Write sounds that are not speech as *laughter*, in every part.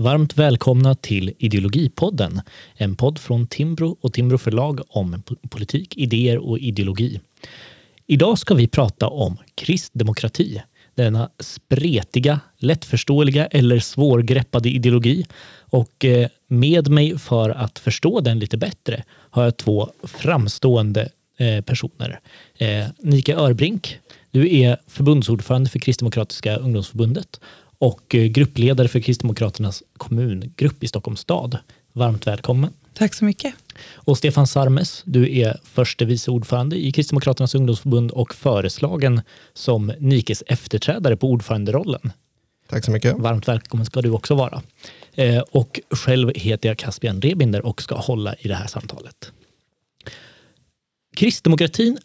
Varmt välkomna till Ideologipodden, en podd från Timbro och Timbro förlag om politik, idéer och ideologi. Idag ska vi prata om kristdemokrati, denna spretiga, lättförståeliga eller svårgreppade ideologi. Och eh, med mig för att förstå den lite bättre har jag två framstående eh, personer. Eh, Nika Örbrink, du är förbundsordförande för Kristdemokratiska ungdomsförbundet och eh, gruppledare för Kristdemokraternas kommungrupp i Stockholms stad. Varmt välkommen. Tack så mycket. Och Stefan Sarmes, du är förste vice ordförande i Kristdemokraternas ungdomsförbund och föreslagen som Nikes efterträdare på ordföranderollen. Tack så mycket. Varmt välkommen ska du också vara. Eh, och själv heter jag Caspian Rebinder och ska hålla i det här samtalet. Kristdemokratin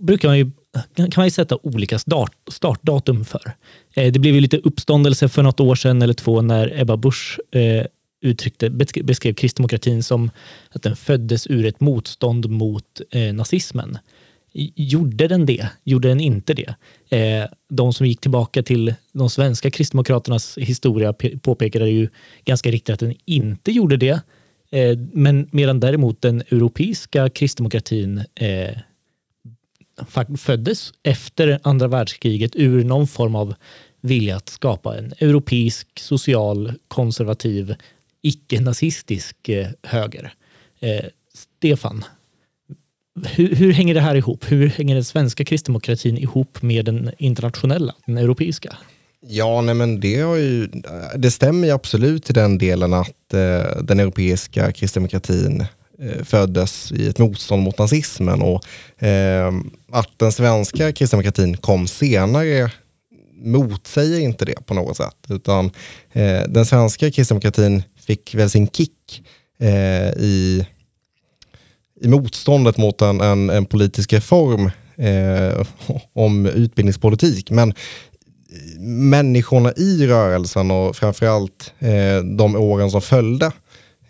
brukar man ju kan man ju sätta olika start, startdatum för. Eh, det blev ju lite uppståndelse för något år sedan eller två när Ebba Busch eh, uttryckte, beskrev kristdemokratin som att den föddes ur ett motstånd mot eh, nazismen. Gjorde den det? Gjorde den inte det? De som gick tillbaka till de svenska kristdemokraternas historia påpekade ju ganska riktigt att den inte gjorde det. Men medan däremot den europeiska kristdemokratin föddes efter andra världskriget ur någon form av vilja att skapa en europeisk, social, konservativ, icke-nazistisk eh, höger. Eh, Stefan, hur, hur, hänger det här ihop? Hur hänger den svenska kristdemokratin ihop med den internationella, den europeiska? Ja, nej men det, har ju, det stämmer ju absolut i den delen att eh, den europeiska kristdemokratin Eh, föddes i ett motstånd mot nazismen och eh, att den svenska kristdemokratin kom senare motsäger inte det på något sätt, utan eh, den svenska kristdemokratin fick väl sin kick eh, i, i motståndet mot en, en, en politisk reform eh, om utbildningspolitik. Men människorna i rörelsen och framförallt eh, de åren som följde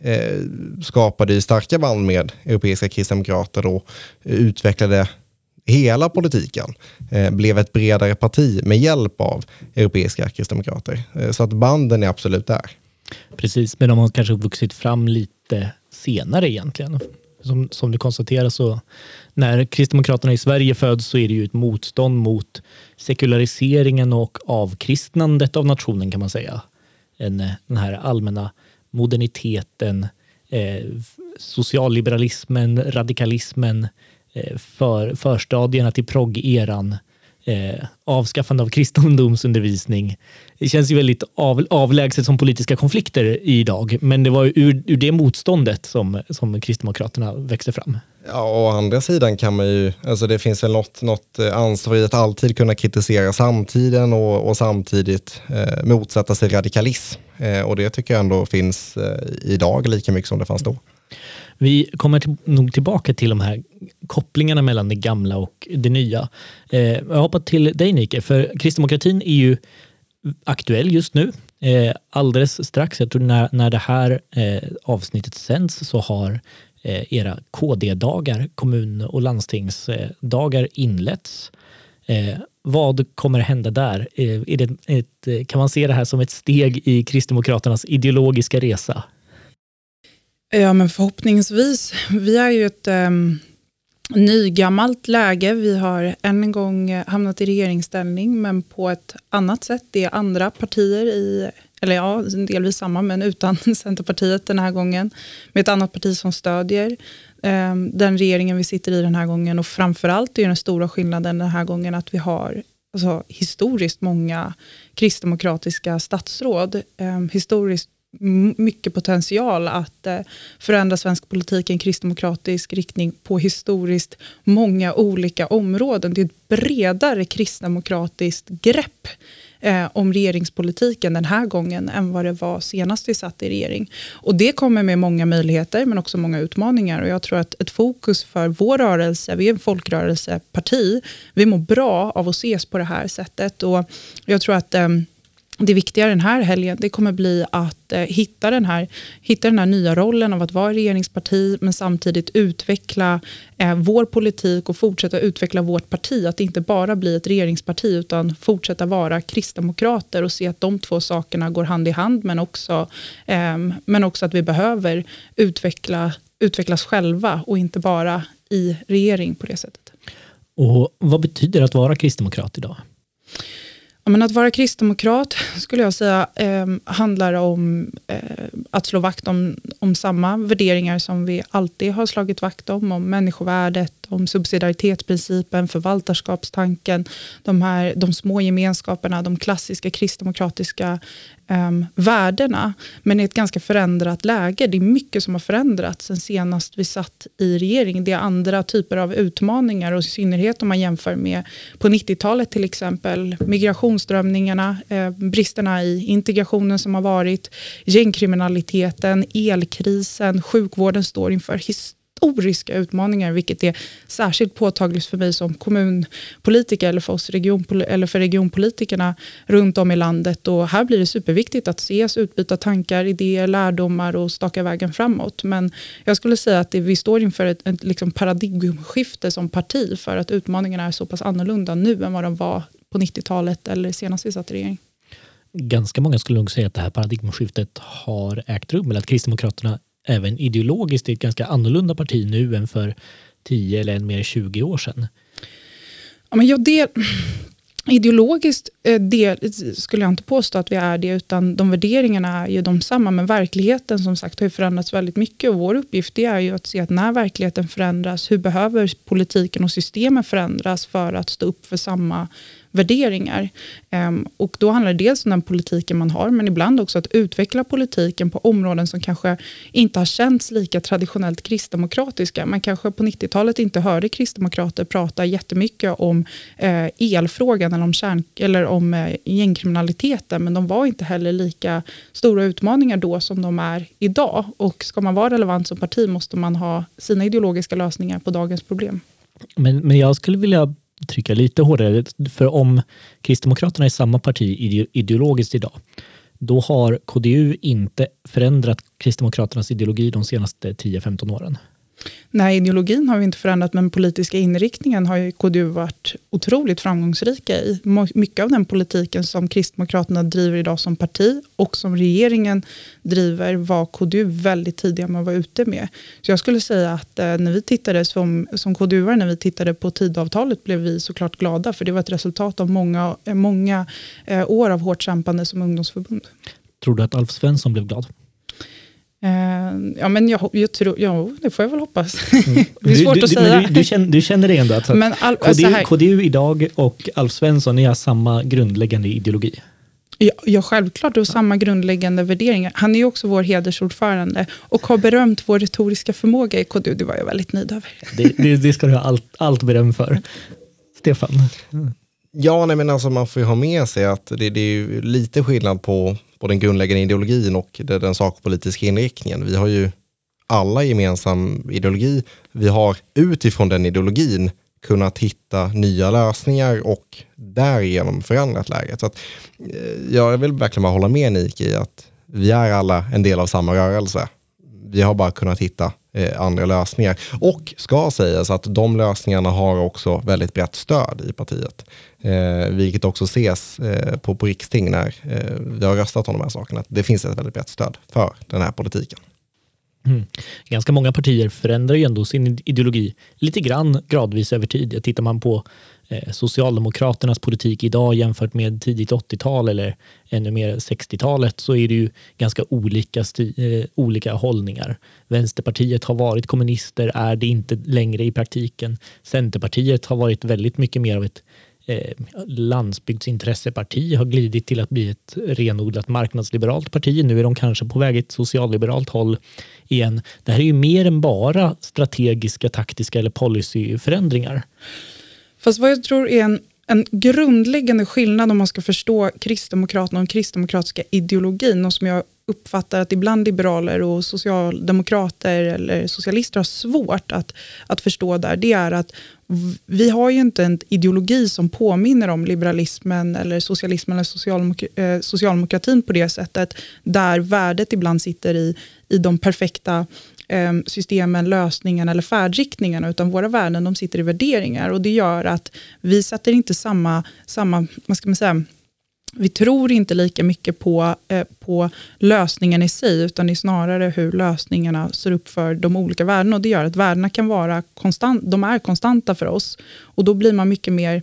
eh, skapade starka band med europeiska kristdemokrater och utvecklade hela politiken. Eh, blev ett bredare parti med hjälp av europeiska kristdemokrater. Eh, så att banden är absolut där. Precis, men de har kanske vuxit fram lite senare egentligen. Som, som du konstaterar så när Kristdemokraterna i Sverige föds så är det ju ett motstånd mot sekulariseringen och avkristnandet av nationen kan man säga. En, eh, den här allmänna moderniteten, eh, socialliberalismen, radikalismen, eh, för, förstadierna till progg-eran, eh, avskaffande av kristendomsundervisning. Det känns ju väldigt av, avlägset som politiska konflikter idag, men det var ur, ur det motståndet som, som Kristdemokraterna växte fram. Ja, å andra sidan kan man ju, alltså det finns väl något, något eh, ansvar i att alltid kunna kritisera samtiden och, och samtidigt eh, motsätta sig radikalism. Eh, och det tycker jag ändå finns eh, idag lika mycket som det fanns då. Vi kommer till, nog tillbaka till de här kopplingarna mellan det gamla och det nya. Eh, jag hoppar till dig Nike, för kristdemokratin är ju aktuell just nu. Eh, alldeles strax, jag tror när, när det här eh, avsnittet sänds så har Eh, era KD-dagar, kommun och landstingsdagar inletts. Eh, vad kommer hända där? Eh, är det ett, kan man se det här som ett steg i Kristdemokraternas ideologiska resa? Ja, men förhoppningsvis. Vi är ju ett um, nygammalt läge. Vi har än en gång hamnat i regeringsställning, men på ett annat sätt. Det är andra partier i eller ja, delvis samma, men utan *laughs* Centerpartiet den här gången, med ett annat parti som stödjer eh, den regeringen vi sitter i den här gången. Och framförallt är den stora skillnaden den här gången att vi har alltså, historiskt många kristdemokratiska statsråd. Eh, historiskt mycket potential att eh, förändra svensk politik i en kristdemokratisk riktning på historiskt många olika områden. Det är ett bredare kristdemokratiskt grepp eh, om regeringspolitiken den här gången än vad det var senast vi satt i regering. Och det kommer med många möjligheter men också många utmaningar. Och jag tror att ett fokus för vår rörelse, vi är en folkrörelseparti, vi mår bra av att ses på det här sättet. Och jag tror att eh, det viktiga den här helgen det kommer bli att eh, hitta, den här, hitta den här nya rollen av att vara regeringsparti men samtidigt utveckla eh, vår politik och fortsätta utveckla vårt parti. Att inte bara bli ett regeringsparti utan fortsätta vara kristdemokrater och se att de två sakerna går hand i hand men också, eh, men också att vi behöver utveckla, utvecklas själva och inte bara i regering på det sättet. Och Vad betyder det att vara kristdemokrat idag? Ja, men att vara kristdemokrat skulle jag säga eh, handlar om eh, att slå vakt om, om samma värderingar som vi alltid har slagit vakt om. Om människovärdet, om subsidiaritetsprincipen, förvaltarskapstanken, de, här, de små gemenskaperna, de klassiska kristdemokratiska um, värdena, men i ett ganska förändrat läge. Det är mycket som har förändrats sen senast vi satt i regering. Det är andra typer av utmaningar och i synnerhet om man jämför med på 90-talet till exempel. Migrationsströmningarna, eh, bristerna i integrationen som har varit, gängkriminaliteten, elkrisen, sjukvården står inför historiskt historiska utmaningar, vilket är särskilt påtagligt för mig som kommunpolitiker eller för, oss region, eller för regionpolitikerna runt om i landet. Och här blir det superviktigt att ses, utbyta tankar, idéer, lärdomar och staka vägen framåt. Men jag skulle säga att det, vi står inför ett, ett liksom paradigmskifte som parti för att utmaningarna är så pass annorlunda nu än vad de var på 90-talet eller senast vi satt i regering ganska många skulle nog säga att det här paradigmskiftet har ägt rum, eller att Kristdemokraterna även ideologiskt är ett ganska annorlunda parti nu än för 10 eller än mer 20 år sedan? Ja, men jag del, ideologiskt eh, del, skulle jag inte påstå att vi är det, utan de värderingarna är ju de samma, men verkligheten som sagt har förändrats väldigt mycket och vår uppgift är ju att se att när verkligheten förändras, hur behöver politiken och systemen förändras för att stå upp för samma värderingar. Um, och då handlar det dels om den politiken man har, men ibland också att utveckla politiken på områden som kanske inte har känts lika traditionellt kristdemokratiska. Man kanske på 90-talet inte hörde kristdemokrater prata jättemycket om eh, elfrågan eller om, kärn, eller om eh, gängkriminaliteten, men de var inte heller lika stora utmaningar då som de är idag. Och ska man vara relevant som parti måste man ha sina ideologiska lösningar på dagens problem. Men, men jag skulle vilja trycka lite hårdare. För om Kristdemokraterna är samma parti ideologiskt idag, då har KDU inte förändrat Kristdemokraternas ideologi de senaste 10-15 åren. Nej, ideologin har vi inte förändrat, men politiska inriktningen har ju KDU varit otroligt framgångsrika i. Mycket av den politiken som Kristdemokraterna driver idag som parti och som regeringen driver var KDU väldigt tidiga med att vara ute med. Så jag skulle säga att eh, när vi tittade som, som KDU, när vi tittade på tidavtalet blev vi såklart glada, för det var ett resultat av många, eh, många eh, år av hårt kämpande som ungdomsförbund. Tror du att Alf Svensson blev glad? Uh, ja, men jag, jag tror, ja, det får jag väl hoppas. Mm. *laughs* det är svårt du, att säga. Du, du, känner, du känner det ändå? Att, men all, KDU, här, KDU idag och Alf Svensson är samma grundläggande ideologi? Ja, ja, självklart och samma grundläggande värderingar. Han är ju också vår hedersordförande och har berömt vår retoriska förmåga i KDU. Det var jag väldigt nöjd över. Det, det, det ska du ha allt, allt beröm för. Stefan? Ja, nej, men alltså man får ju ha med sig att det, det är lite skillnad på på den grundläggande ideologin och den sakpolitiska inriktningen. Vi har ju alla gemensam ideologi. Vi har utifrån den ideologin kunnat hitta nya lösningar och därigenom förändrat läget. Så att, eh, jag vill verkligen bara hålla med Nik i att vi är alla en del av samma rörelse. Vi har bara kunnat hitta eh, andra lösningar. Och ska sägas att de lösningarna har också väldigt brett stöd i partiet. Eh, vilket också ses eh, på, på riksting när eh, vi har röstat om de här sakerna. Det finns ett väldigt brett stöd för den här politiken. Mm. Ganska många partier förändrar ju ändå sin ideologi lite grann gradvis över tid. Tittar man på Eh, Socialdemokraternas politik idag jämfört med tidigt 80-tal eller ännu mer 60-talet så är det ju ganska olika, eh, olika hållningar. Vänsterpartiet har varit kommunister, är det inte längre i praktiken. Centerpartiet har varit väldigt mycket mer av ett eh, landsbygdsintresseparti har glidit till att bli ett renodlat marknadsliberalt parti. Nu är de kanske på väg ett socialliberalt håll igen. Det här är ju mer än bara strategiska, taktiska eller policyförändringar. Fast vad jag tror är en, en grundläggande skillnad om man ska förstå Kristdemokraterna och den kristdemokratiska ideologin och som jag uppfattar att ibland liberaler och socialdemokrater eller socialister har svårt att, att förstå där, det är att vi har ju inte en ideologi som påminner om liberalismen eller socialismen eller socialdemok eh, socialdemokratin på det sättet, där värdet ibland sitter i, i de perfekta eh, systemen, lösningarna eller färdriktningarna, utan våra värden de sitter i värderingar. Och Det gör att vi sätter inte samma, samma vad ska man säga, vi tror inte lika mycket på, eh, på lösningen i sig, utan det är snarare hur lösningarna ser upp för de olika värdena. Och det gör att värdena kan vara konstant, de är konstanta för oss. Och då blir man mycket mer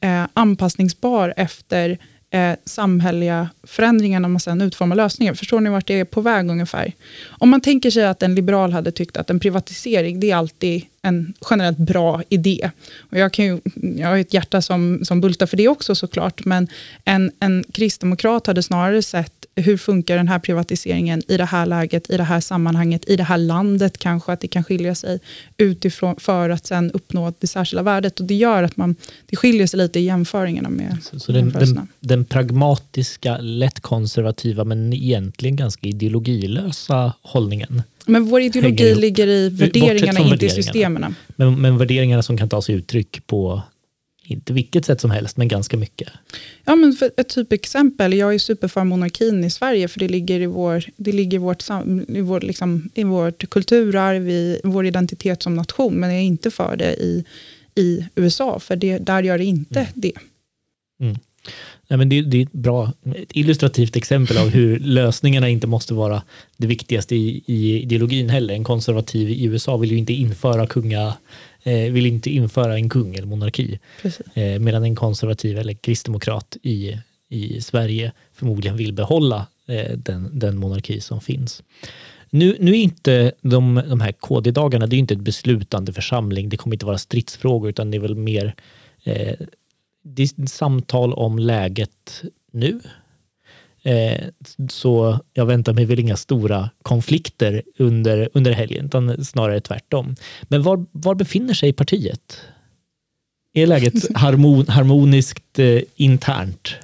eh, anpassningsbar efter eh, samhälleliga förändringar när man sen utformar lösningar. Förstår ni vart det är på väg ungefär? Om man tänker sig att en liberal hade tyckt att en privatisering, det är alltid en generellt bra idé. Och jag, kan ju, jag har ett hjärta som, som bultar för det också såklart, men en, en kristdemokrat hade snarare sett hur funkar den här privatiseringen i det här läget, i det här sammanhanget, i det här landet kanske, att det kan skilja sig utifrån för att sen uppnå det särskilda värdet. Och det gör att man, det skiljer sig lite i jämföringarna med Så, så den, den, den, pragmatiska, lätt konservativa men egentligen ganska ideologilösa hållningen men vår ideologi ligger i värderingarna, inte i systemen. Men, men värderingarna som kan ta sig uttryck på inte vilket sätt som helst, men ganska mycket. Ja, men för ett typexempel, jag är super för monarkin i Sverige, för det ligger i, vår, det ligger i, vårt, i, vår, liksom, i vårt kulturarv, i vår identitet som nation, men jag är inte för det i, i USA, för det, där gör det inte mm. det. Mm. Nej, men det, det, är ett bra ett illustrativt exempel av hur lösningarna inte måste vara det viktigaste i, i ideologin heller. En konservativ i USA vill ju inte införa kunga eh, vill inte införa en kung eller monarki. Eh, medan en konservativ eller kristdemokrat i, i Sverige förmodligen vill behålla eh, den, den monarki som finns. Nu, nu är inte de, de här KD-dagarna, det är inte ett beslutande församling, det kommer inte vara stridsfrågor utan det är väl mer eh, det är samtal om läget nu Eh, så jag väntar mig väl inga stora konflikter under, under helgen, utan snarare tvärtom. Men var, var befinner sig partiet? Är läget *laughs* harmon, harmoniskt eh, internt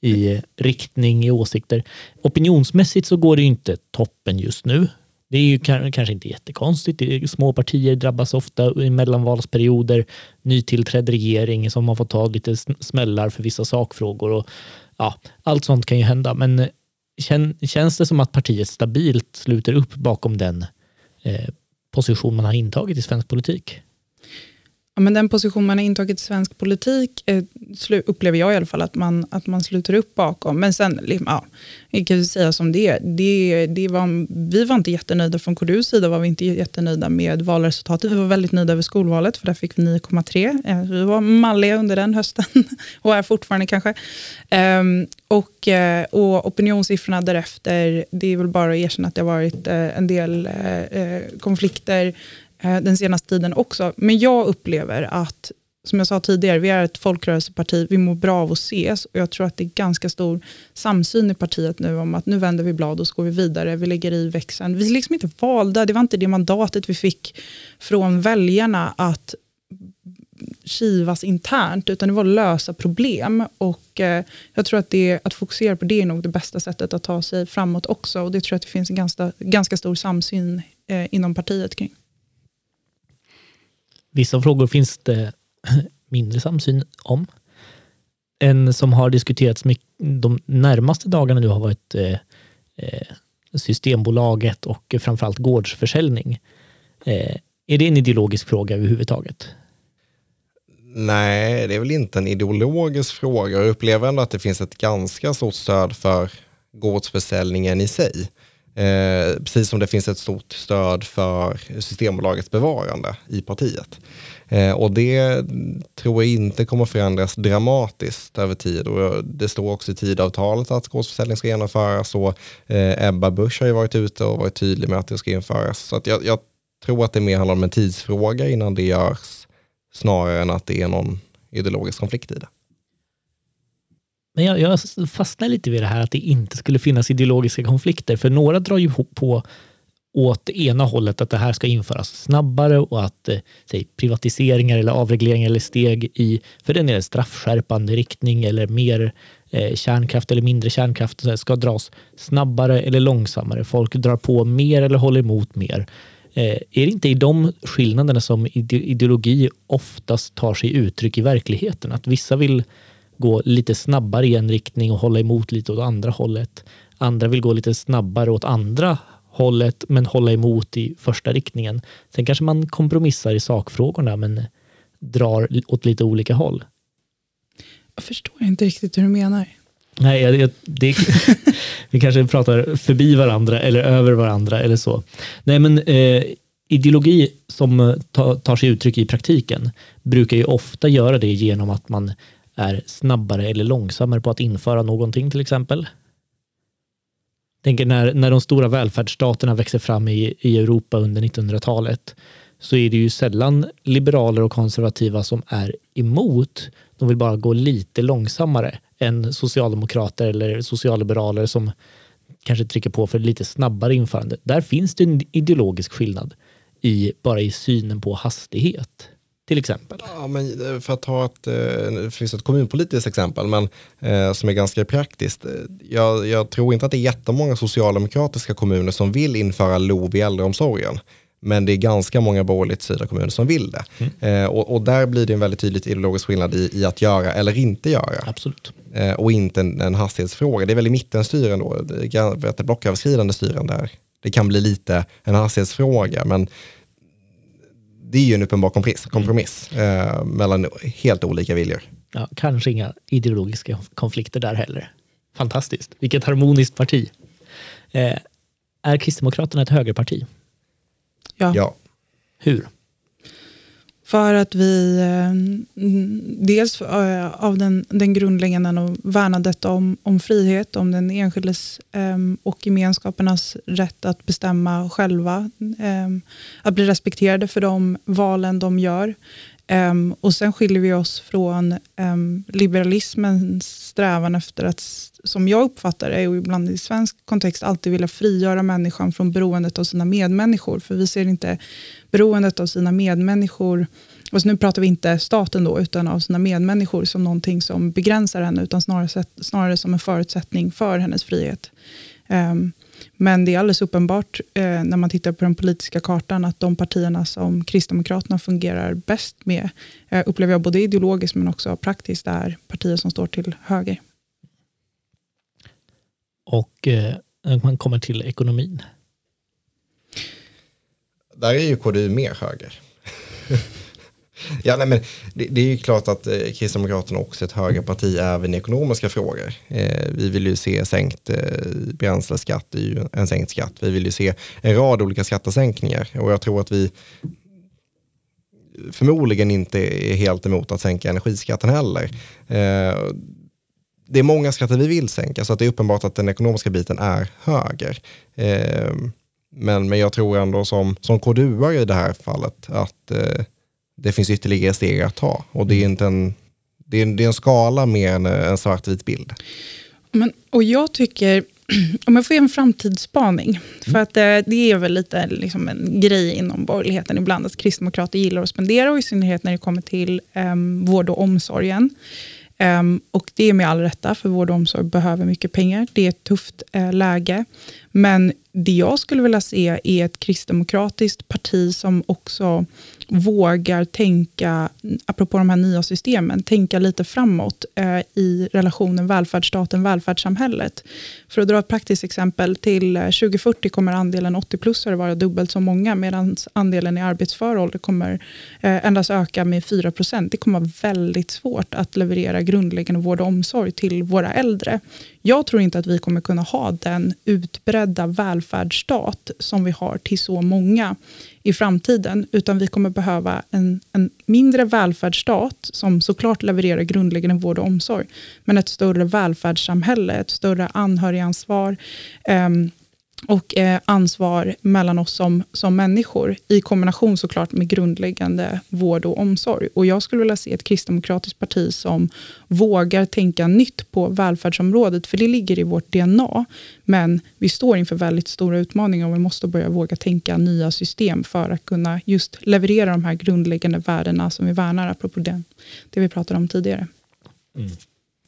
i riktning, i åsikter? Opinionsmässigt så går det inte toppen just nu. Det är ju kanske inte jättekonstigt. Små partier drabbas ofta i mellanvalsperioder. Nytillträdd regering som har fått ta lite smällar för vissa sakfrågor. Och ja, allt sånt kan ju hända, men eh, känns det som att partiet stabilt sluter upp bakom den eh, position man har intagit i svensk politik? Ja, men den position man har intagit i svensk politik eh, upplever jag i alla fall att man, att man sluter upp bakom. Men sen, ja, jag kan säga som det är. Det, det var, vi var inte jättenöjda från KDUs sida var vi inte jättenöjda med valresultatet. Vi var väldigt nöjda över skolvalet för där fick vi 9,3. Eh, vi var malliga under den hösten *laughs* och är fortfarande kanske. Eh, och, eh, och opinionssiffrorna därefter, det är väl bara att erkänna att det har varit eh, en del eh, eh, konflikter Eh, den senaste tiden också. Men jag upplever att, som jag sa tidigare, vi är ett folkrörelseparti, vi mår bra av att ses och jag tror att det är ganska stor samsyn i partiet nu om att nu vänder vi blad och så går vi vidare, vi lägger i växeln. Vi är liksom inte valda, det var inte det mandatet vi fick från väljarna att kivas internt, utan det var att lösa problem. Och eh, jag tror att, det, att fokusera på det är nog det bästa sättet att ta sig framåt också. Och det tror jag att det finns en ganska, ganska stor samsyn eh, inom partiet kring. Vissa frågor finns det *clears throat* mindre samsyn om. En som har diskuterats mycket de närmaste dagarna nu har varit eh, eh, Systembolaget och framförallt gårdsförsäljning. Eh, är det en ideologisk fråga överhuvudtaget? Nej, det är väl inte en ideologisk fråga. Jag upplever ändå att det finns ett ganska stort stöd för gårdsförsäljningen i sig. Eh, precis som det finns ett stort stöd för Systembolagets bevarande i partiet. Eh, och det tror jag inte kommer förändras dramatiskt över tid. Och det står också i tidavtalet att gårdsförsäljning ska genomföras och eh, Ebba Busch har ju varit ute och varit tydlig med att det ska införas. Så jag, jag, tror att det mer handlar om en tidsfråga innan det görs snarare än att det är någon ideologisk konflikt i det. Men jag, jag fastnar lite vid det här att det inte skulle finnas ideologiska konflikter, för några drar ju på åt ena hållet att det här ska införas snabbare och att eh, säg, privatiseringar eller avregleringar eller steg i, för den är straffskärpande riktning eller mer eh, kärnkraft eller mindre kärnkraft ska dras snabbare eller långsammare. Folk drar på mer eller håller emot mer. Eh, är det inte i de skillnaderna som ideologi oftast tar sig uttryck i verkligheten? Att vissa vill gå lite snabbare i en riktning och hålla emot lite åt andra hållet. Andra vill gå lite snabbare åt andra hållet men hålla emot i första riktningen. Sen kanske man kompromissar i sakfrågorna men drar åt lite olika håll. Jag förstår inte riktigt hur du menar. Nej, jag, det, *laughs* vi kanske pratar förbi varandra eller över varandra eller så. Nej, men eh, ideologi som ta, tar sig uttryck i praktiken brukar ju ofta göra det genom att man är snabbare eller långsammare på att införa någonting till exempel. Tänker när, när de stora välfärdsstaterna växer fram i, i Europa under 1900-talet så är det ju sällan liberaler och konservativa som är emot. De vill bara gå lite långsammare än socialdemokrater eller socialliberaler som kanske trycker på för lite snabbare införande. Där finns det en ideologisk skillnad i bara i synen på hastighet till exempel? Ja, men eh, för att ta ett, eh, det finns ett kommunpolitiskt exempel, men eh, som är ganska praktiskt. Jag, jag, tror inte att det är jättemånga socialdemokratiska kommuner som vill införa LOV i äldreomsorgen. Men det är ganska många borgerligt styrda kommuner som vill det. Mm. Eh, och, och, där blir det en väldigt tydlig ideologisk skillnad i, i att göra eller inte göra. Absolut. Eh, och inte en, en hastighetsfråga. Det är väl i mittenstyren då, det är blocköverskridande styren där. Det kan bli lite en hastighetsfråga, men det är ju en uppenbar kompromiss, kompromiss eh, mellan helt olika viljor. Ja, kanske inga ideologiska konflikter där heller. Fantastiskt. Vilket harmoniskt parti. Eh, är Kristdemokraterna ett högerparti? Ja. ja. Hur? För att vi, eh, mm, dels eh, av den, den grundläggande och värnandet om, om frihet, om den enskildes ehm, och gemenskapernas rätt att bestämma själva, ehm, att bli respekterade för de valen de gör. Ehm, och sen skiljer vi oss från liberalismens strävan efter att, som jag uppfattar det, och ibland i svensk kontext, alltid vilja frigöra människan från beroendet av sina medmänniskor. För vi ser inte beroendet av sina medmänniskor, och nu pratar vi inte staten då, utan av sina medmänniskor som någonting som begränsar henne, utan snarare, snarare som en förutsättning för hennes frihet. Um, men det är alldeles uppenbart eh, när man tittar på den politiska kartan att de partierna som Kristdemokraterna fungerar bäst med, eh, upplever jag både ideologiskt men också praktiskt, är partier som står till höger. Och eh, när man kommer till ekonomin? Där är ju KDU mer höger. Ja, nej, men det, det, är ju klart att eh, Kristdemokraterna också är ett högerparti även i ekonomiska frågor. Eh, vi vill ju se sänkt eh, bränsleskatt, det är ju en sänkt skatt. Vi vill ju se en rad olika skattesänkningar och jag tror att vi förmodligen inte är helt emot att sänka energiskatten heller. Eh, det är många skatter vi vill sänka så att det är uppenbart att den ekonomiska biten är höger. Eh, men, men jag tror ändå som, som KDU i det här fallet att eh, det finns ytterligare steg att ta. Och det är, mm. inte en, det är, det är en skala mer än en svartvit bild. Men, och jag tycker, *clears throat* om jag får ge en framtidsspaning, mm. för att det, eh, det är väl lite liksom en grej inom borgerligheten ibland, att kristdemokrater gillar att spendera, och i synnerhet när det kommer till um, vård och omsorgen. Um, och det är med all rätta, för vård och omsorg behöver mycket pengar. Det är ett tufft uh, läge. Men det jag skulle vilja se är ett kristdemokratiskt parti som också vågar tänka, apropå de här nya systemen, tänka lite framåt eh, i relationen välfärdsstaten, välfärdssamhället. För att dra ett praktiskt exempel, till eh, 2040 kommer andelen 80-plussare vara dubbelt så många, medan andelen i arbetsför ålder kommer eh, endast öka med 4 procent. Det kommer vara väldigt svårt att leverera grundläggande vård och omsorg till våra äldre. Jag tror inte att vi kommer kunna ha den utbredda välfärdsstat som vi har till så många i framtiden, utan vi kommer behöva en, en mindre välfärdsstat som såklart levererar grundläggande vård och omsorg, men ett större välfärdssamhälle, ett större anhörigansvar, um, och eh, ansvar mellan oss som, som människor i kombination såklart med grundläggande vård och omsorg. Och jag skulle vilja se ett kristdemokratiskt parti som vågar tänka nytt på välfärdsområdet, för det ligger i vårt DNA. Men vi står inför väldigt stora utmaningar och vi måste börja våga tänka nya system för att kunna just leverera de här grundläggande värdena som vi värnar, apropå det, det vi pratade om tidigare. Mm.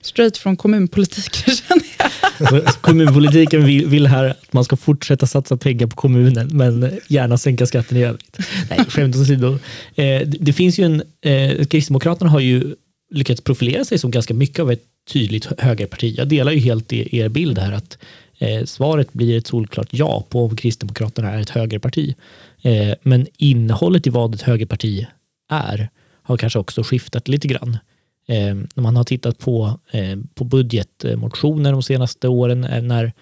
Straight från kommunpolitiken *laughs* känner jag. *laughs* Kommunpolitiken vill, vill, här att man ska fortsätta satsa pengar på kommunen, men gärna sänka skatten i övrigt. Nej, *laughs* skämt åsido. Eh, det finns ju en, eh, Kristdemokraterna har ju lyckats profilera sig som ganska mycket av ett tydligt högerparti. Jag delar ju helt er bild här att eh, svaret blir ett solklart ja på om Kristdemokraterna är ett högerparti. Eh, men innehållet i vad ett högerparti är har kanske också skiftat lite grann. Eh, när man har tittat på, eh, på budgetmotioner de senaste åren eh, när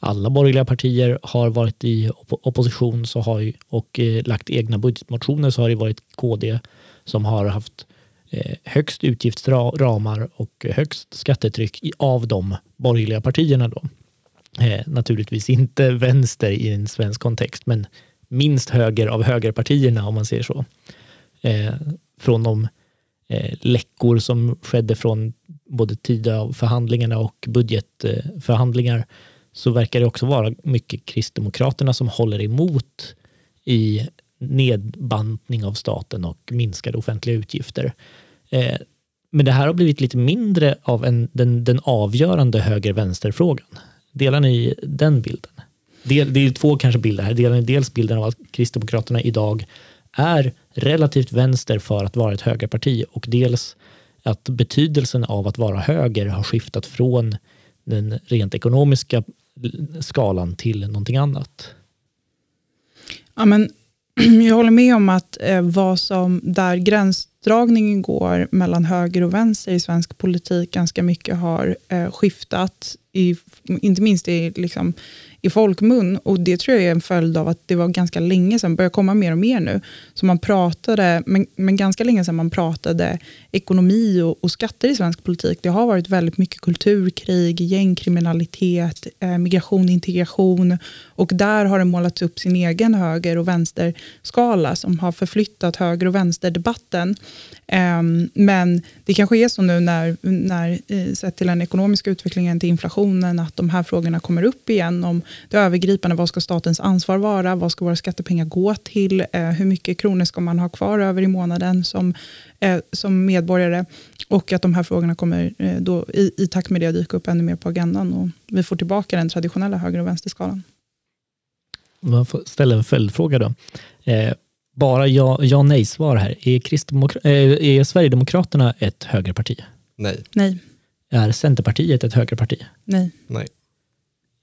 alla borgerliga partier har varit i opposition så har ju, och eh, lagt egna budgetmotioner så har det varit KD som har haft eh, högst utgiftsramar och högst skattetryck av de borgerliga partierna. Då. Eh, naturligtvis inte vänster i en svensk kontext, men minst höger av högerpartierna om man säger så. från de Eh, läckor som skedde från både Tidöförhandlingarna och budgetförhandlingar så verkar det också vara mycket Kristdemokraterna som håller emot i nedbantning av staten och minskade offentliga utgifter. Eh, men det här har blivit lite mindre av en, den, den avgörande höger-vänster-frågan. Delar ni den bilden? Det, det är två kanske bilder här. Delar ni dels bilden av att Kristdemokraterna idag är relativt vänster för att vara ett högerparti och dels att betydelsen av att vara höger har skiftat från den rent ekonomiska skalan till någonting annat. Ja, men, *clears throat* jag håller med om att eh, vad som, där gränsdragningen går mellan höger och vänster i svensk politik ganska mycket har eh, skiftat, i, inte minst i liksom, i folkmun. Och Det tror jag är en följd av att det var ganska länge sedan, börjar komma mer och mer nu, så man pratade, men, men ganska länge sedan man pratade ekonomi och, och, skatter i svensk politik. Det har varit väldigt mycket kulturkrig, gängkriminalitet, eh, migration, integration och där har det målats upp sin egen höger och vänsterskala som har förflyttat höger och vänsterdebatten. Eh, men det kanske är så nu när, när eh, sett till den ekonomiska utvecklingen, till inflationen, att de här frågorna kommer upp igen om det övergripande. Vad ska statens ansvar vara? Vad ska våra skattepengar gå till? Eh, hur mycket kronor ska man ha kvar över i månaden som, eh, som medborgare? Och att de här frågorna kommer eh, då, i, i takt med det dyka upp ännu mer på agendan och vi får tillbaka den traditionella höger och vänsterskalan. Man får ställa en följdfråga då. Eh, bara ja, ja nej-svar här. Är, eh, är Sverigedemokraterna ett högerparti? Nej. Nej. Är Centerpartiet ett högerparti? Nej. Nej.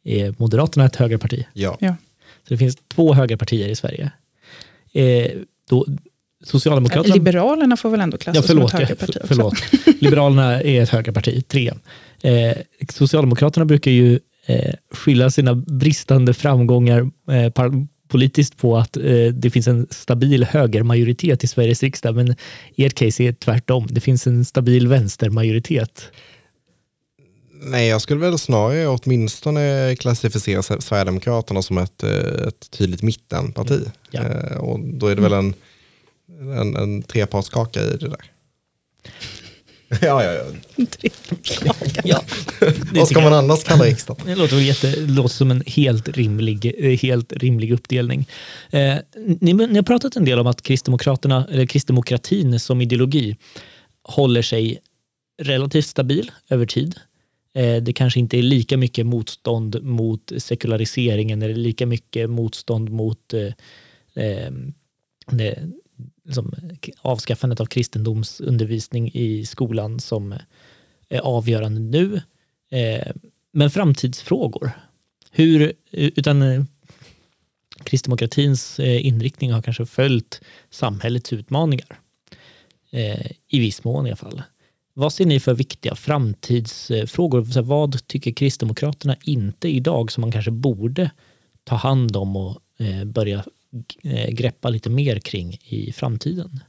Är Moderaterna ett högerparti? Ja. ja. Så det finns två högerpartier i Sverige. Eh, då, Socialdemokraterna... Liberalerna får väl ändå klassas ja, förlåt, som ett högerparti också. Förlåt. Liberalerna är ett högerparti, tre. Eh, Socialdemokraterna brukar ju eh, skylla sina bristande framgångar eh, politiskt på att eh, det finns en stabil högermajoritet i Sveriges riksdag, men ert case är tvärtom. Det finns en stabil vänstermajoritet. Nej, jag skulle väl snarare åtminstone klassificera Sverigedemokraterna som ett, eh, ett tydligt mittenparti. Mm. Ja. Eh, och då är det väl en, en, en trepartskaka i det där. *laughs* ja, ja, ja. Trepartskaka. *laughs* ja. *laughs* Vad ska man annars kalla riksdagen? Det låter, jätte, låter som en helt rimlig, eh, helt rimlig uppdelning. Eh, ni, ni har pratat en del om att Kristdemokraterna, eller kristdemokratin som ideologi håller sig relativt stabil över tid. Eh, det kanske inte är lika mycket motstånd mot sekulariseringen eller lika mycket motstånd mot eh, eh det, liksom, avskaffandet av kristendomsundervisning i skolan som är avgörande nu. Eh, men framtidsfrågor. Hur, utan kristdemokratins inriktning har kanske följt samhällets utmaningar. I viss mån i alla fall. Vad ser ni för viktiga framtidsfrågor? Vad tycker Kristdemokraterna inte idag som man kanske borde ta hand om och eh, börja eh, greppa lite mer kring i framtiden?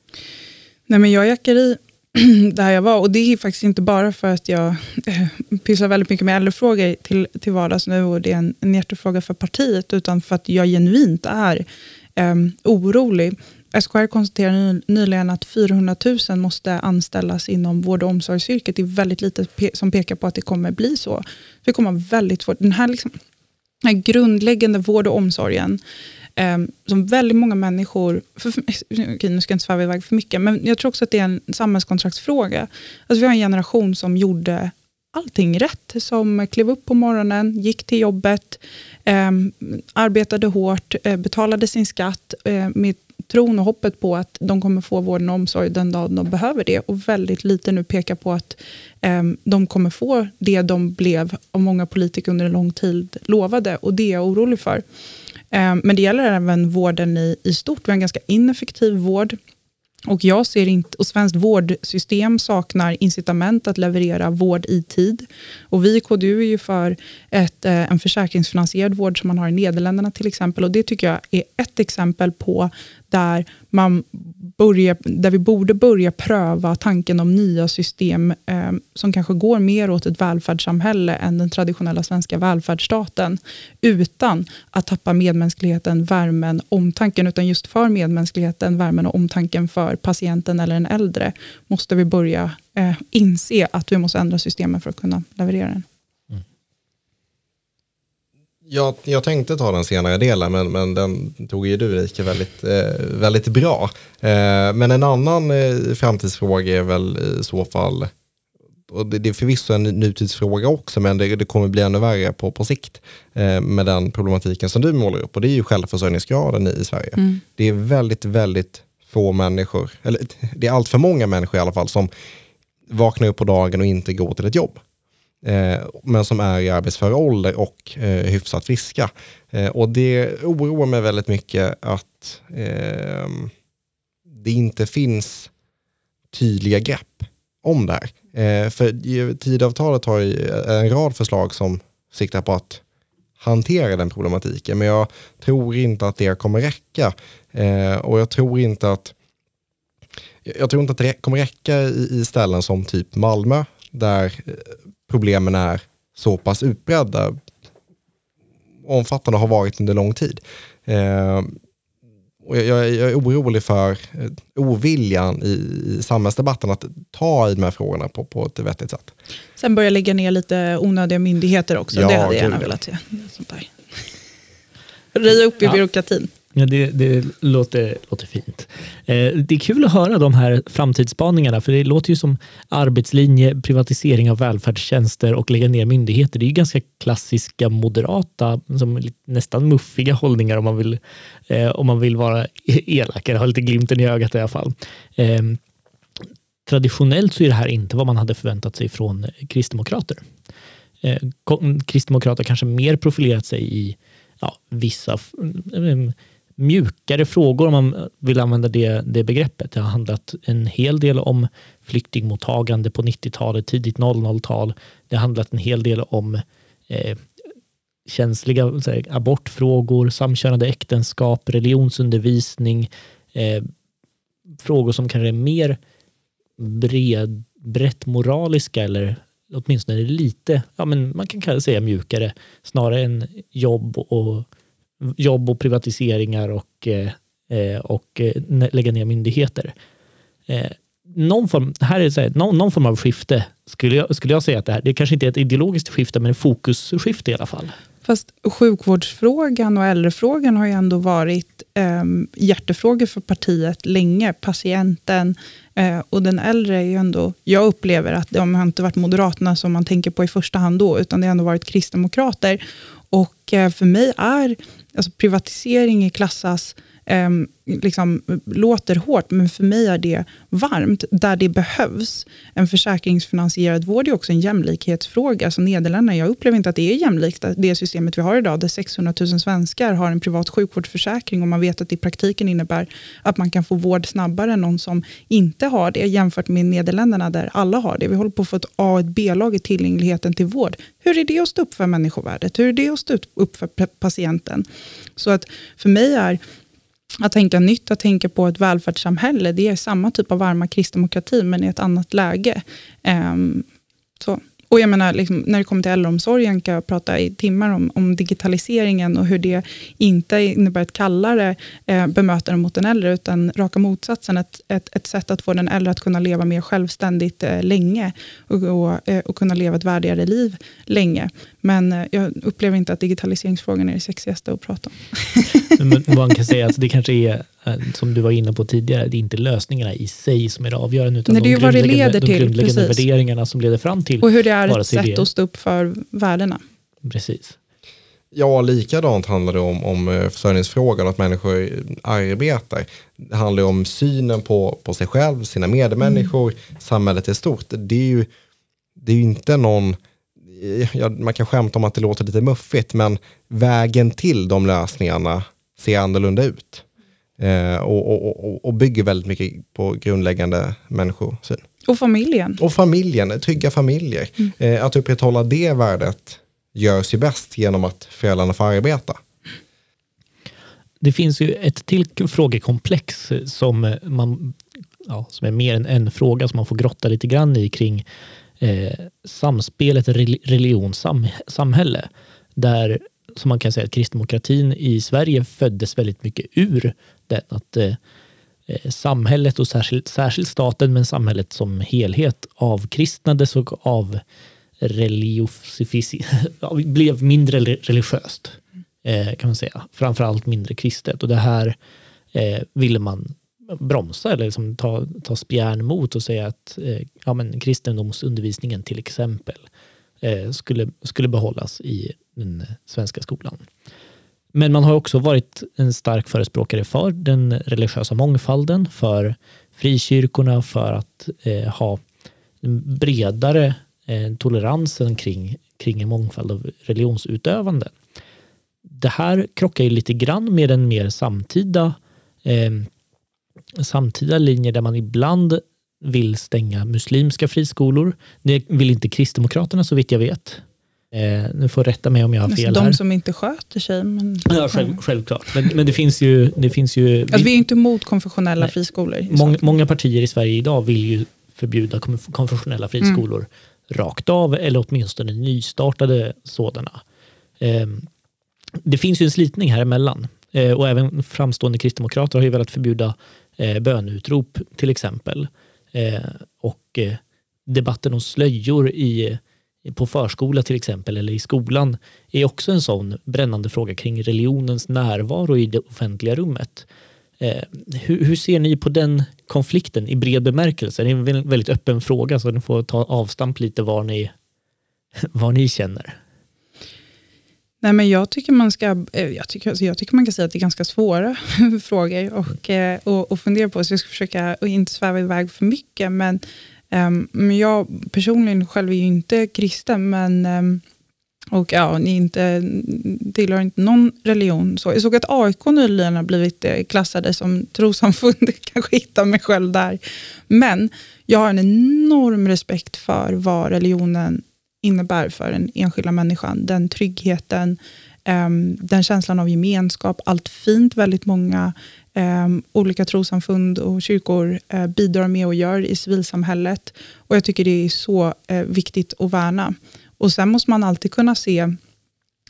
Nej, men jag jackar i *clears throat* där jag var. Och det är faktiskt inte bara för att jag eh, pysslar väldigt mycket med äldrefrågor till, till vardags nu och det är en, en hjärtefråga för partiet, utan för att jag genuint är eh, orolig. SKR konstaterade nyligen att 400 000 måste anställas inom vård och omsorgsyrket. Det är väldigt lite som pekar på att det kommer bli så. Det kommer väldigt svårt. Den här, liksom, den här grundläggande vård och omsorgen eh, som väldigt många människor, för, okej, nu ska jag inte sväva iväg för mycket, men jag tror också att det är en samhällskontraktsfråga. Alltså vi har en generation som gjorde allting rätt, som klev upp på morgonen, gick till jobbet, eh, arbetade hårt, eh, betalade sin skatt eh, med tron och hoppet på att de kommer få vården och omsorg den dag de behöver det. Och väldigt lite nu pekar på att eh, de kommer få det de blev av många politiker under en lång tid lovade. Och det är jag orolig för. Ehm, men det gäller även vården i, i stort. Vi har en ganska ineffektiv vård. Och jag ser inte, och svenskt vårdsystem saknar incitament att leverera vård i tid. Och vi i KDU är ju för ett, eh, en försäkringsfinansierad vård som man har i Nederländerna till exempel. Och det tycker jag är ett exempel på där, man börjar, där vi borde börja pröva tanken om nya system eh, som kanske går mer åt ett välfärdssamhälle än den traditionella svenska välfärdsstaten, utan att tappa medmänskligheten, värmen, omtanken, utan just för medmänskligheten, värmen och omtanken för patienten eller den äldre, måste vi börja eh, inse att vi måste ändra systemen för att kunna leverera den. Jag, jag tänkte ta den senare delen, men, men den tog ju du Rike väldigt, eh, väldigt bra. Eh, men en annan eh, framtidsfråga är väl i så fall, och det, är förvisso en nutidsfråga också, men det, det kommer bli ännu värre på, på sikt eh, med den problematiken som du målar upp, och det är ju självförsörjningsgraden i, i Sverige. Mm. Det är väldigt, väldigt få människor, eller det är allt för många människor i alla fall, som vaknar upp på dagen och inte går till ett jobb Eh, men som är i arbetsför ålder och eh, hyfsat friska. Eh, och det oroar mig väldigt mycket att eh, det inte finns tydliga grepp om det här. Eh, för Tidavtalet har eh, en rad förslag som siktar på att hantera den problematiken, men jag tror inte att det kommer räcka. Eh, och jag tror inte att jag tror inte att det kommer räcka i, i ställen som typ Malmö, där eh, problemen är så pass utbredda, omfattande har varit under lång tid. Eh, och jag, jag, är orolig för eh, oviljan i, i samhällsdebatten att ta i de här frågorna på, på ett vettigt sätt. Sen börja lägga ner lite onödiga myndigheter också. Ja, det hade jag gärna velat se. Röja upp i ja. byråkratin. Ja, det, det låter, låter fint. Eh, det är kul att höra de här framtidsspaningarna, för det låter ju som arbetslinje, privatisering av välfärdstjänster och lägga ner myndigheter. Det är ju ganska klassiska moderata, som nästan muffiga hållningar om man vill, eh, om man vill vara *laughs* elakare, ha lite glimten i ögat i alla fall. Eh, traditionellt så är det här inte vad man hade förväntat sig från kristdemokrater. Eh, kristdemokrater kanske mer profilerat sig i ja, vissa mm, mjukare frågor om man vill använda det, det begreppet. Det har handlat en hel del om flyktingmottagande på 90-talet, tidigt 00-tal. Det har handlat en hel del om eh, känsliga här, abortfrågor, samkönade äktenskap, religionsundervisning, eh, frågor som kanske är mer bred, brett moraliska eller åtminstone lite, ja men man kan säga mjukare, snarare än jobb och jobb och privatiseringar och, eh, eh och eh, lägga ner myndigheter. Eh, någon form, här är här, någon, någon, form av skifte skulle jag, skulle jag säga att det här, det kanske inte är ett ideologiskt skifte, men ett fokusskifte i alla fall. Fast sjukvårdsfrågan och äldrefrågan har ju ändå varit eh, hjärtefrågor för partiet länge. Patienten eh, och den äldre är ju ändå... Jag upplever att de har inte varit Moderaterna som man tänker på i första hand då, utan det har ändå varit kristdemokrater. Och eh, för mig är alltså privatisering klassas eh, liksom, låter hårt, men för mig är det varmt där det behövs. En försäkringsfinansierad vård är också en jämlikhetsfråga. Alltså Nederländerna, jag upplever inte att det är jämlikt, det systemet vi har idag, där 600 000 svenskar har en privat sjukvårdsförsäkring och man vet att det i praktiken innebär att man kan få vård snabbare än någon som inte har det, jämfört med Nederländerna där alla har det. Vi håller på att få ett A och ett B-lag i tillgängligheten till vård. Hur är det att stå upp för människovärdet? Hur är det att stå upp för patienten? Så att för mig är att tänka nytt, att tänka på ett välfärdssamhälle. Det är samma typ av varma kristdemokrati, men i ett annat läge. Um, så. Och jag menar, liksom, när det kommer till äldreomsorgen kan jag prata i timmar om, om digitaliseringen och hur det inte innebär ett kallare eh, bemötande mot den äldre, utan raka motsatsen. Ett, ett, ett sätt att få den äldre att kunna leva mer självständigt eh, länge och, och, eh, och, kunna leva ett värdigare liv länge. Men eh, jag upplever inte att digitaliseringsfrågan är det sexigaste att prata om. *laughs* Men man kan säga att det kanske är Eh, som du var inne på tidigare, det är inte lösningarna i sig som är det avgörande, utan Nej, det de, grundläggande, leder till, de grundläggande precis. värderingarna som leder fram till. Och hur det är ett sätt det. att stå upp för värdena. Precis. Ja, likadant handlar det om, om eh, försörjningsfrågan, att människor arbetar. Det handlar om synen på, på sig själv, sina medmänniskor, mm. samhället i stort. Det är ju det är inte någon, ja, man kan skämta om att det låter lite muffigt, men vägen till de lösningarna ser annorlunda ut. Eh, och, och, och, bygger väldigt mycket på grundläggande människosyn. Och familjen. Och familjen, trygga familjer. Mm. Eh, att upprätthålla det värdet görs ju bäst genom att föräldrarna får arbeta. Det finns ju ett till frågekomplex som, man, ja, som är mer än en fråga som man får grotta lite grann i kring eh, samspelet religion-samhälle. Där som man kan säga att kristdemokratin i Sverige föddes väldigt mycket ur den. Att eh, eh samhället och särskilt, särskilt staten, men samhället som helhet avkristnades och av *laughs* blev mindre religiöst. Eh, kan man säga. Framförallt mindre kristet. Och det här eh, ville man bromsa eller liksom ta, ta spjärn mot och säga att eh, ja, men kristendomsundervisningen till exempel eh, skulle, skulle behållas i den svenska skolan. Men man har också varit en stark förespråkare för den religiösa mångfalden, för frikyrkorna, för att eh, ha en bredare eh, toleransen kring, kring en mångfald av religionsutövande. Det här krockar ju lite grann med den mer samtida, eh, samtida linje där man ibland vill stänga muslimska friskolor. Det vill inte Kristdemokraterna så vitt jag vet. Eh, nu får rätta mig om jag har fel alltså, de här. Som inte sköter sig. Men... Ja, själv, självklart. Men, men, det finns ju... Det finns ju alltså, vi är inte emot konfessionella nej, friskolor. Många, många, partier i Sverige idag vill ju förbjuda konfessionella friskolor mm. rakt av eller åtminstone nystartade sådana. Eh, det finns ju en slitning här emellan eh, och även framstående kristdemokrater har ju velat förbjuda eh, bönutrop till exempel. Eh, och eh, debatten om slöjor i på förskola till exempel eller i skolan är också en sån brännande fråga kring religionens närvaro i det offentliga rummet. Eh, hur, hur, ser ni på den konflikten i bred bemärkelse? Det är en väldigt öppen fråga så ni får ta avstamp lite var ni, *laughs* var ni känner. Nej, men jag, tycker man ska, eh, jag, tycker, alltså jag tycker man kan säga att det är ganska svåra *laughs* frågor och, eh, och, och fundera på, så jag ska försöka att inte sväva iväg för mycket. Men Um, men jag personligen själv är ju inte kristen, men um, och ja, ni inte, tillhör inte någon religion. Så jag såg att AIK nyligen har blivit eh, klassade som trossamfund. *laughs* kanske hittar mig själv där. Men jag har en enorm respekt för vad religionen innebär för den enskilda människan. Den tryggheten, ehm, den känslan av gemenskap, allt fint väldigt många ehm, olika trosamfund och kyrkor eh, bidrar med och gör i civilsamhället. Och jag tycker det är så eh, viktigt att värna. Och sen måste man alltid kunna se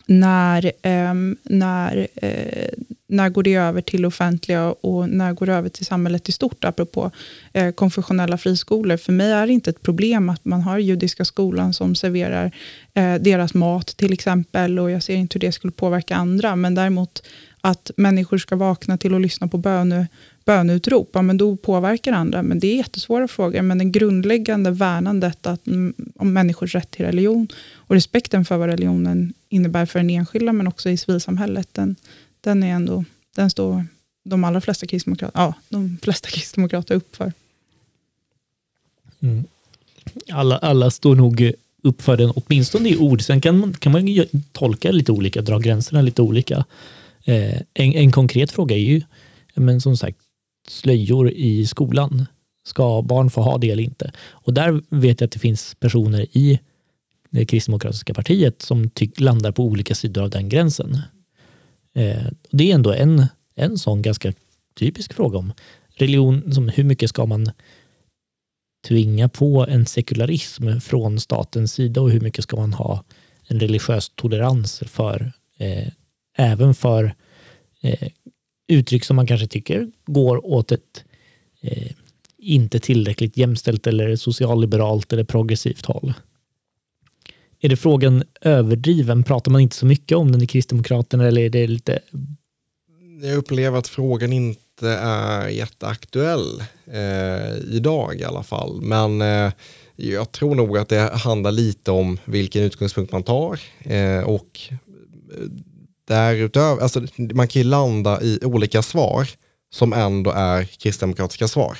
när, ehm, när, eh, när går det över till offentliga och när går det över till samhället i stort, apropå eh, konfessionella friskolor. För mig är det inte ett problem att man har judiska skolan som serverar eh, deras mat till exempel och jag ser inte hur det skulle påverka andra. Men däremot att människor ska vakna till att lyssna på böne, böneutrop, ja, men då påverkar andra. Men det är jättesvåra frågor. Men den grundläggande värnandet att, mm, om människors rätt till religion och respekten för vad religionen innebär för den enskilda, men också i civilsamhället, den, den, är ändå, den står de allra flesta kristdemokrater, ja, de flesta kristdemokrater upp för. Mm. Alla, alla står nog upp för den, åtminstone i ord. Sen kan man, kan man tolka lite olika, dra gränserna lite olika. Eh, en, en, konkret fråga är ju, men som sagt, slöjor i skolan. Ska barn få ha det eller inte? Och där vet jag att det finns personer i det kristdemokratiska partiet som tyck, landar på olika sidor av den gränsen. Eh, det är ändå en, en sån ganska typisk fråga om religion. Som hur mycket ska man tvinga på en sekularism från statens sida och hur mycket ska man ha en religiös tolerans för eh, även för eh, uttryck som man kanske tycker går åt ett eh, inte tillräckligt jämställt eller socialliberalt eller progressivt håll. Är det frågan överdriven? Pratar man inte så mycket om den i Kristdemokraterna eller är det lite? Jag upplever att frågan inte är jätteaktuell eh, idag i alla fall. Men eh, jag tror nog att det handlar lite om vilken utgångspunkt man tar eh, och eh, därutöver, alltså man kan ju landa i olika svar som ändå är kristdemokratiska svar.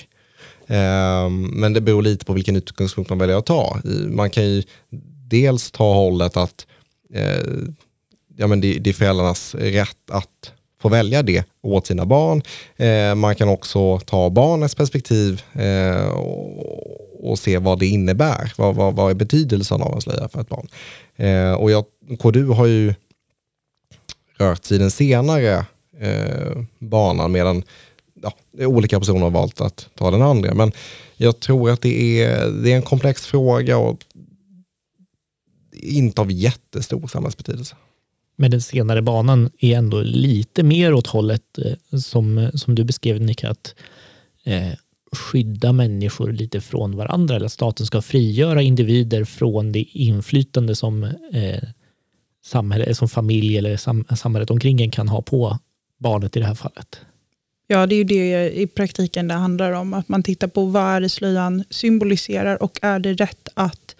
Um, men det beror lite på vilken utgångspunkt man väljer att ta. Man kan ju dels ta hållet att uh, ja, men det, det, är föräldrarnas rätt att få välja det åt sina barn. Uh, man kan också ta barnets perspektiv uh, och, och, se vad det innebär. Vad, vad, vad är betydelsen av en slöja för ett barn? Ehm, och jag, KDU har ju rört i den senare eh, banan medan ja, olika personer har valt att ta den andra. Men jag tror att det är, det är en komplex fråga och inte av jättestor samhällsbetydelse. Men den senare banan är ändå lite mer åt hållet eh, som, som du beskrev Nika, att eh, skydda människor lite från varandra eller att staten ska frigöra individer från det inflytande som eh, samhälle, som familj eller sam, samhället omkring en kan ha på barnet i det här fallet. Ja, det är ju det i praktiken det handlar om. Att man tittar på vad är det slöjan symboliserar och är det rätt att,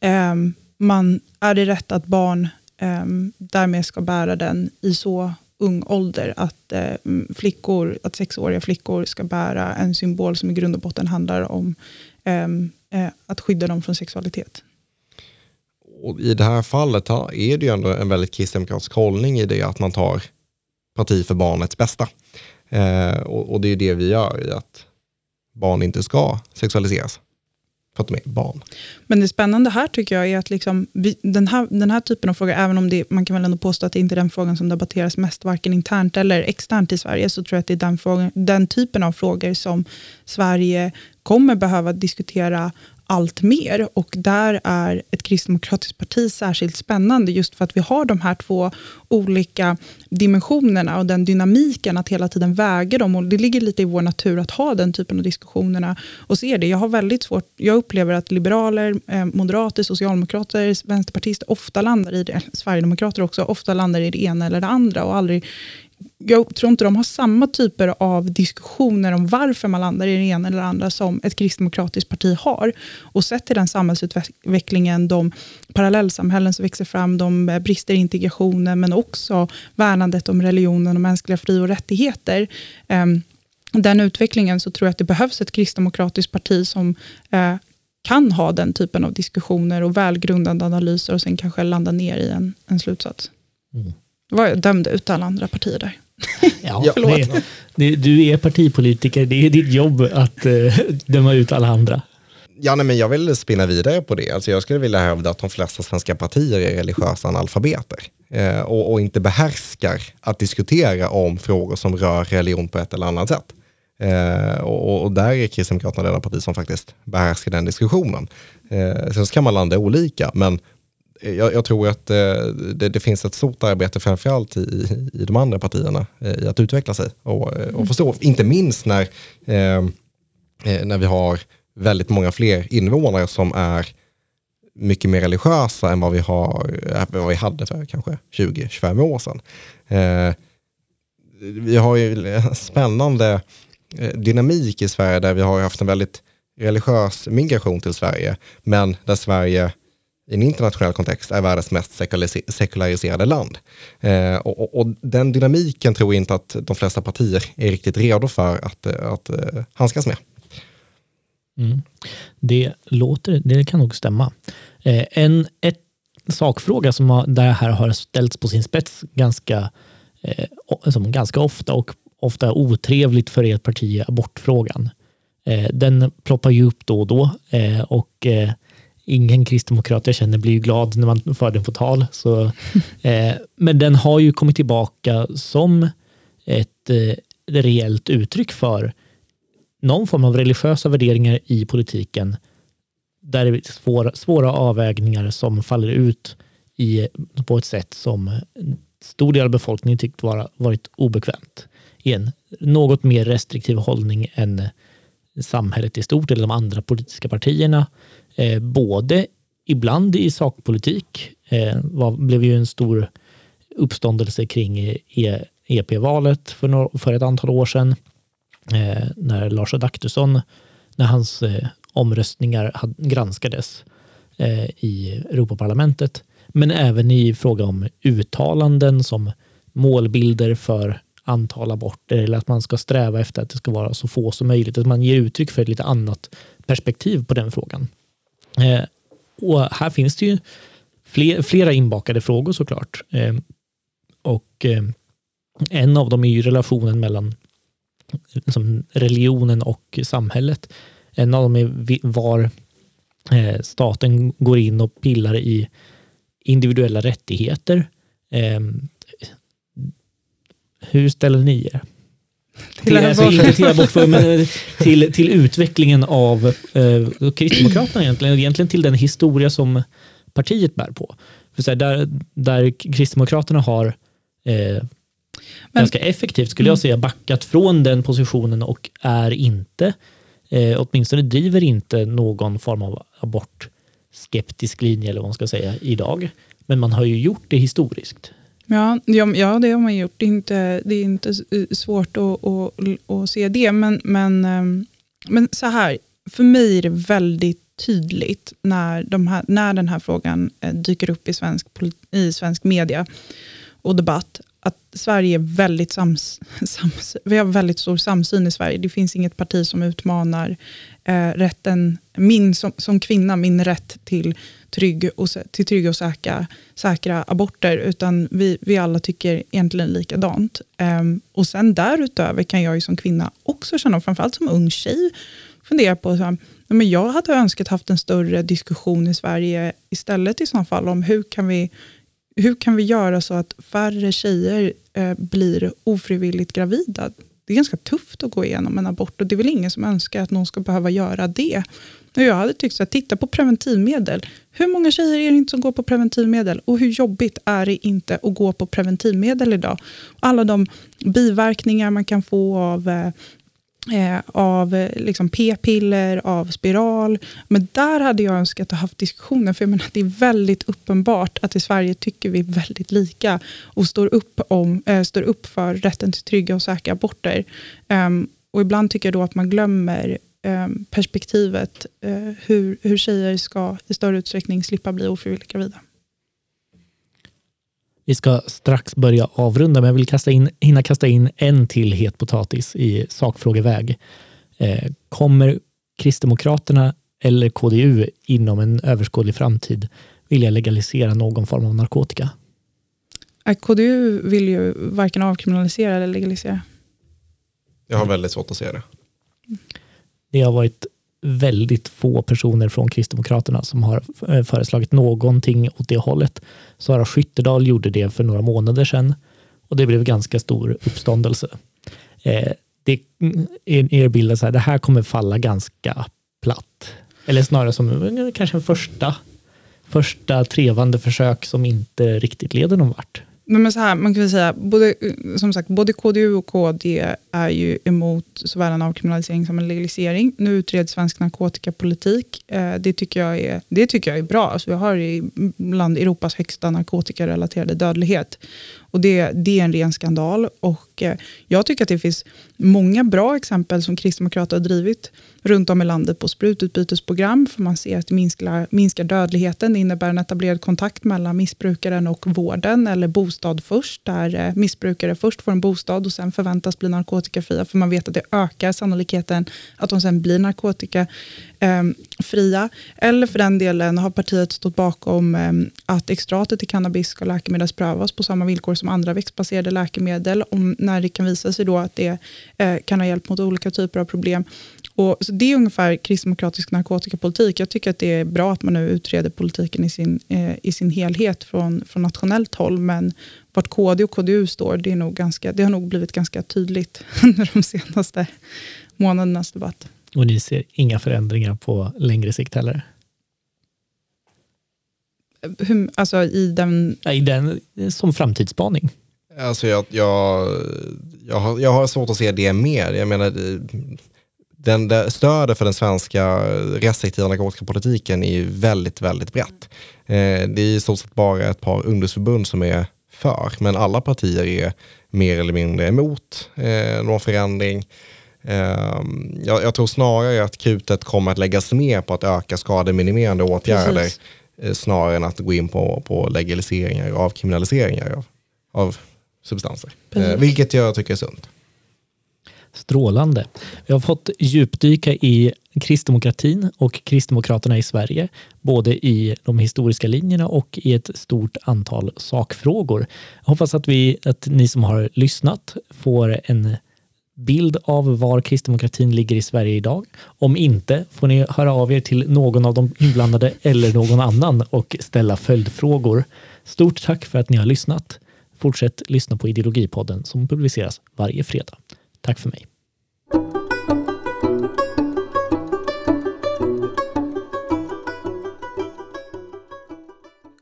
eh, man, är det rätt att barn eh, därmed ska bära den i så ung ålder. Att, eh, flickor, att sexåriga flickor ska bära en symbol som i grund och botten handlar om ehm, eh, att skydda dem från sexualitet och i det här fallet är det ju ändå en väldigt kristdemokratisk hållning i det att man tar parti för barnets bästa. Eh, och, och, det är det vi gör i att barn inte ska sexualiseras för att de är barn. Men det spännande här tycker jag är att liksom, vi, den, här, den här typen av frågor, även om det, man kan väl ändå påstå att det inte är den frågan som debatteras mest, varken internt eller externt i Sverige, så tror jag att det är den, frågan, den typen av frågor som Sverige kommer behöva diskutera allt mer. Och där är ett kristdemokratiskt parti särskilt spännande just för att vi har de här två olika dimensionerna och den dynamiken att hela tiden väga dem. Och det ligger lite i vår natur att ha den typen av diskussionerna och se det. Jag har väldigt svårt, jag upplever att liberaler, eh, moderater, socialdemokrater, vänsterpartister ofta landar i det, sverigedemokrater också, ofta landar i det ena eller det andra och aldrig jag tror inte de har samma typer av diskussioner om varför man landar i det ena eller andra som ett kristdemokratiskt parti har. Och sett till den samhällsutvecklingen, de parallellsamhällen som växer fram, de brister i integrationen, men också värnandet om religionen och mänskliga fri och rättigheter. Ehm, den utvecklingen så tror jag att det behövs ett kristdemokratiskt parti som eh, kan ha den typen av diskussioner och välgrundade analyser och sen kanske landa ner i en, en slutsats. Mm var jag dömde ut alla andra partier där. *laughs* Ja, det, det, du är partipolitiker, det är ditt jobb att uh, döma ut alla andra. Ja, nej, men jag vill spinna vidare på det. Alltså, jag skulle vilja hävda att de flesta svenska partier är religiösa analfabeter eh, och, och, inte behärskar att diskutera om frågor som rör religion på ett eller annat sätt. Eh, och, och, där är Kristdemokraterna det parti som faktiskt behärskar den diskussionen. Eh, sen så kan man landa olika, men jag, jag, tror att eh, det, det, finns ett stort arbete framförallt i, i de andra partierna eh, i att utveckla sig och, och mm. förstå. Inte minst när, eh, när vi har väldigt många fler invånare som är mycket mer religiösa än vad vi, har, vad vi hade för kanske 20-25 år sedan. vi har ju en spännande dynamik i Sverige där vi har haft en väldigt religiös migration till Sverige, men där Sverige i en internationell kontext är världens mest sekulariserade land. Eh, och, och, den dynamiken tror jag inte att de flesta partier är riktigt redo för att, eh, att, eh, handskas med. Mm. Det, låter, det kan nog stämma. Eh, en ett sakfråga som har, där här har ställts på sin spets ganska, eh, som ganska ofta och ofta otrevligt för ert parti är abortfrågan. Eh, den ploppar ju upp då och då eh, och eh, ingen kristdemokrat jag känner blir glad när man för den på tal. Så, *laughs* eh, men den har ju kommit tillbaka som ett, eh, reellt uttryck för någon form av religiösa värderingar i politiken där det är svåra, svåra avvägningar som faller ut i, på ett sätt som en stor del av befolkningen tyckt vara, varit obekvämt. I en något mer restriktiv hållning än samhället i stort eller de andra politiska partierna. Eh, både ibland i sakpolitik, eh, var, blev ju en stor uppståndelse kring e, EP-valet för, för ett antal år sedan. Eh, när Lars Adaktusson, när hans eh, omröstningar had, granskades eh, i Europaparlamentet. Men även i fråga om uttalanden som målbilder för antal aborter eller att man ska sträva efter att det ska vara så få som möjligt. Att man ger uttryck för ett lite annat perspektiv på den frågan. Eh, och här finns det ju fler, flera inbakade frågor såklart. Eh, och eh, en av dem är ju relationen mellan liksom, religionen och samhället. En av dem är var eh, staten går in och pillar i individuella rättigheter. Eh, hur ställer ni er? Till, alltså, inte till abort, men till, till utvecklingen av eh, Kristdemokraterna egentligen, egentligen till den historia som partiet bär på. För så här, där, där Kristdemokraterna har eh, men, ganska effektivt, skulle jag mm. säga, backat från den positionen och är inte, eh, åtminstone driver inte någon form av abortskeptisk linje, eller vad man ska säga, idag. Men man har ju gjort det historiskt. Ja, ja, det har man gjort. Det är inte, det är inte eh, svårt att, att, att se det. Men, men, ehm, men så här, för mig är det väldigt tydligt när, de här, när den här frågan eh, dyker upp i svensk, i svensk media och debatt att Sverige är väldigt sams, *laughs* sams, vi har väldigt stor samsyn i Sverige. Det finns inget parti som utmanar eh, rätten, min som, som kvinna, min rätt till trygg och, till trygga och säkra, säkra aborter, utan vi, vi alla tycker egentligen likadant. Eh, och sen därutöver kan jag ju som kvinna också känna, framförallt som ung tjej, fundera på så här, men jag hade önskat haft en större diskussion i Sverige istället i så fall om hur kan vi, hur kan vi göra så att färre tjejer eh, blir ofrivilligt gravida? Det är ganska tufft att gå igenom en abort och det är väl ingen som önskar att någon ska behöva göra det. Jag hade tyckt att titta på preventivmedel. Hur många tjejer är det inte som går på preventivmedel? Och hur jobbigt är det inte att gå på preventivmedel idag? Alla de biverkningar man kan få av eh, eh, av eh, liksom p-piller, av spiral. Men där hade jag önskat att ha haft diskussioner, för jag menar, det är väldigt uppenbart att i Sverige tycker vi väldigt lika och står upp, om, eh, står upp för rätten till trygga och säkra aborter. Eh, och ibland tycker jag då att man glömmer Eh, perspektivet eh, hur, hur tjejer ska i större utsträckning slippa bli ofrivilligt gravida. Vi ska strax börja avrunda, men jag vill kasta in, hinna kasta in en till het potatis i sakfrågeväg. Eh, kommer Kristdemokraterna eller KDU inom en överskådlig framtid vilja legalisera någon form av narkotika? KDU vill ju varken avkriminalisera eller legalisera. Jag har väldigt svårt att se det. Det har varit väldigt få personer från Kristdemokraterna som har eh, föreslagit någonting åt det hållet. Sara Skyttedal gjorde det för några månader sedan och det blev ganska stor uppståndelse. Eh, det är mm, er bild att det här kommer falla ganska platt. Eller snarare som eh, kanske en första, första trevande försök som inte riktigt leder någon vart. Men så här, man kan säga, både, som sagt, både KDU och KD är ju emot såväl en avkriminalisering som en legalisering. Nu utreds svensk narkotikapolitik. Eh, det, tycker jag är, det tycker jag är bra. Alltså vi har bland Europas högsta narkotikarelaterade dödlighet. Och det, det är en ren skandal. Och och jag tycker att det finns många bra exempel som Kristdemokrater har drivit runt om i landet på sprututbytesprogram, för man ser att det minskar, minskar dödligheten. Det innebär en etablerad kontakt mellan missbrukaren och vården, eller bostad först, där eh, missbrukare först får en bostad och sen förväntas bli narkotikafria, för man vet att det ökar sannolikheten att de sen blir narkotikafria. Ehm, eller för den delen har partiet stått bakom ehm, att extratet i cannabis ska läkemedelsprövas på samma villkor som andra växtbaserade läkemedel, om, när det kan visa sig då att det eh, kan ha hjälp mot olika typer av problem. Och så det är ungefär kristdemokratisk narkotikapolitik. Jag tycker att det är bra att man nu utreder politiken i sin, eh, i sin helhet från, från nationellt håll. Men vart KD och KDU står, det, är nog ganska, det har nog blivit ganska tydligt *laughs* under de senaste månadernas debatt. Och ni ser inga förändringar på längre sikt heller? Hur, alltså i den... I den som framtidsspaning? Alltså jag, jag, jag, har, jag har svårt att se det mer. Jag menar, den, det, stödet för den svenska restriktiva narkotikapolitiken är väldigt, väldigt brett. Eh, det är i stort sett bara ett par ungdomsförbund som är för, men alla partier är mer eller mindre emot eh, någon förändring. Eh, jag, jag, tror snarare att krutet kommer att läggas mer på att öka skademinimerande åtgärder eh, snarare än att gå in på, på legaliseringar och avkriminaliseringar av, av substanser. Eh, vilket jag tycker är sunt. Strålande. Vi har fått djupdyka i kristdemokratin och Kristdemokraterna i Sverige, både i de historiska linjerna och i ett stort antal sakfrågor. Jag hoppas att, vi, att ni som har lyssnat får en bild av var kristdemokratin ligger i Sverige idag. Om inte får ni höra av er till någon av de inblandade eller någon annan och ställa följdfrågor. Stort tack för att ni har lyssnat. Fortsätt lyssna på Ideologipodden som publiceras varje fredag. Tack för mig.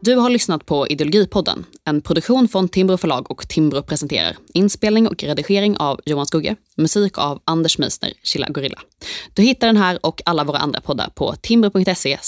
Du har lyssnat på Ideologipodden, en produktion från Timbro förlag och Timbro presenterar. Inspelning och redigering av Johan Skugge, musik av Anders Meisner, Chilla Gorilla. Du hittar den här och alla våra andra poddar på timbro.se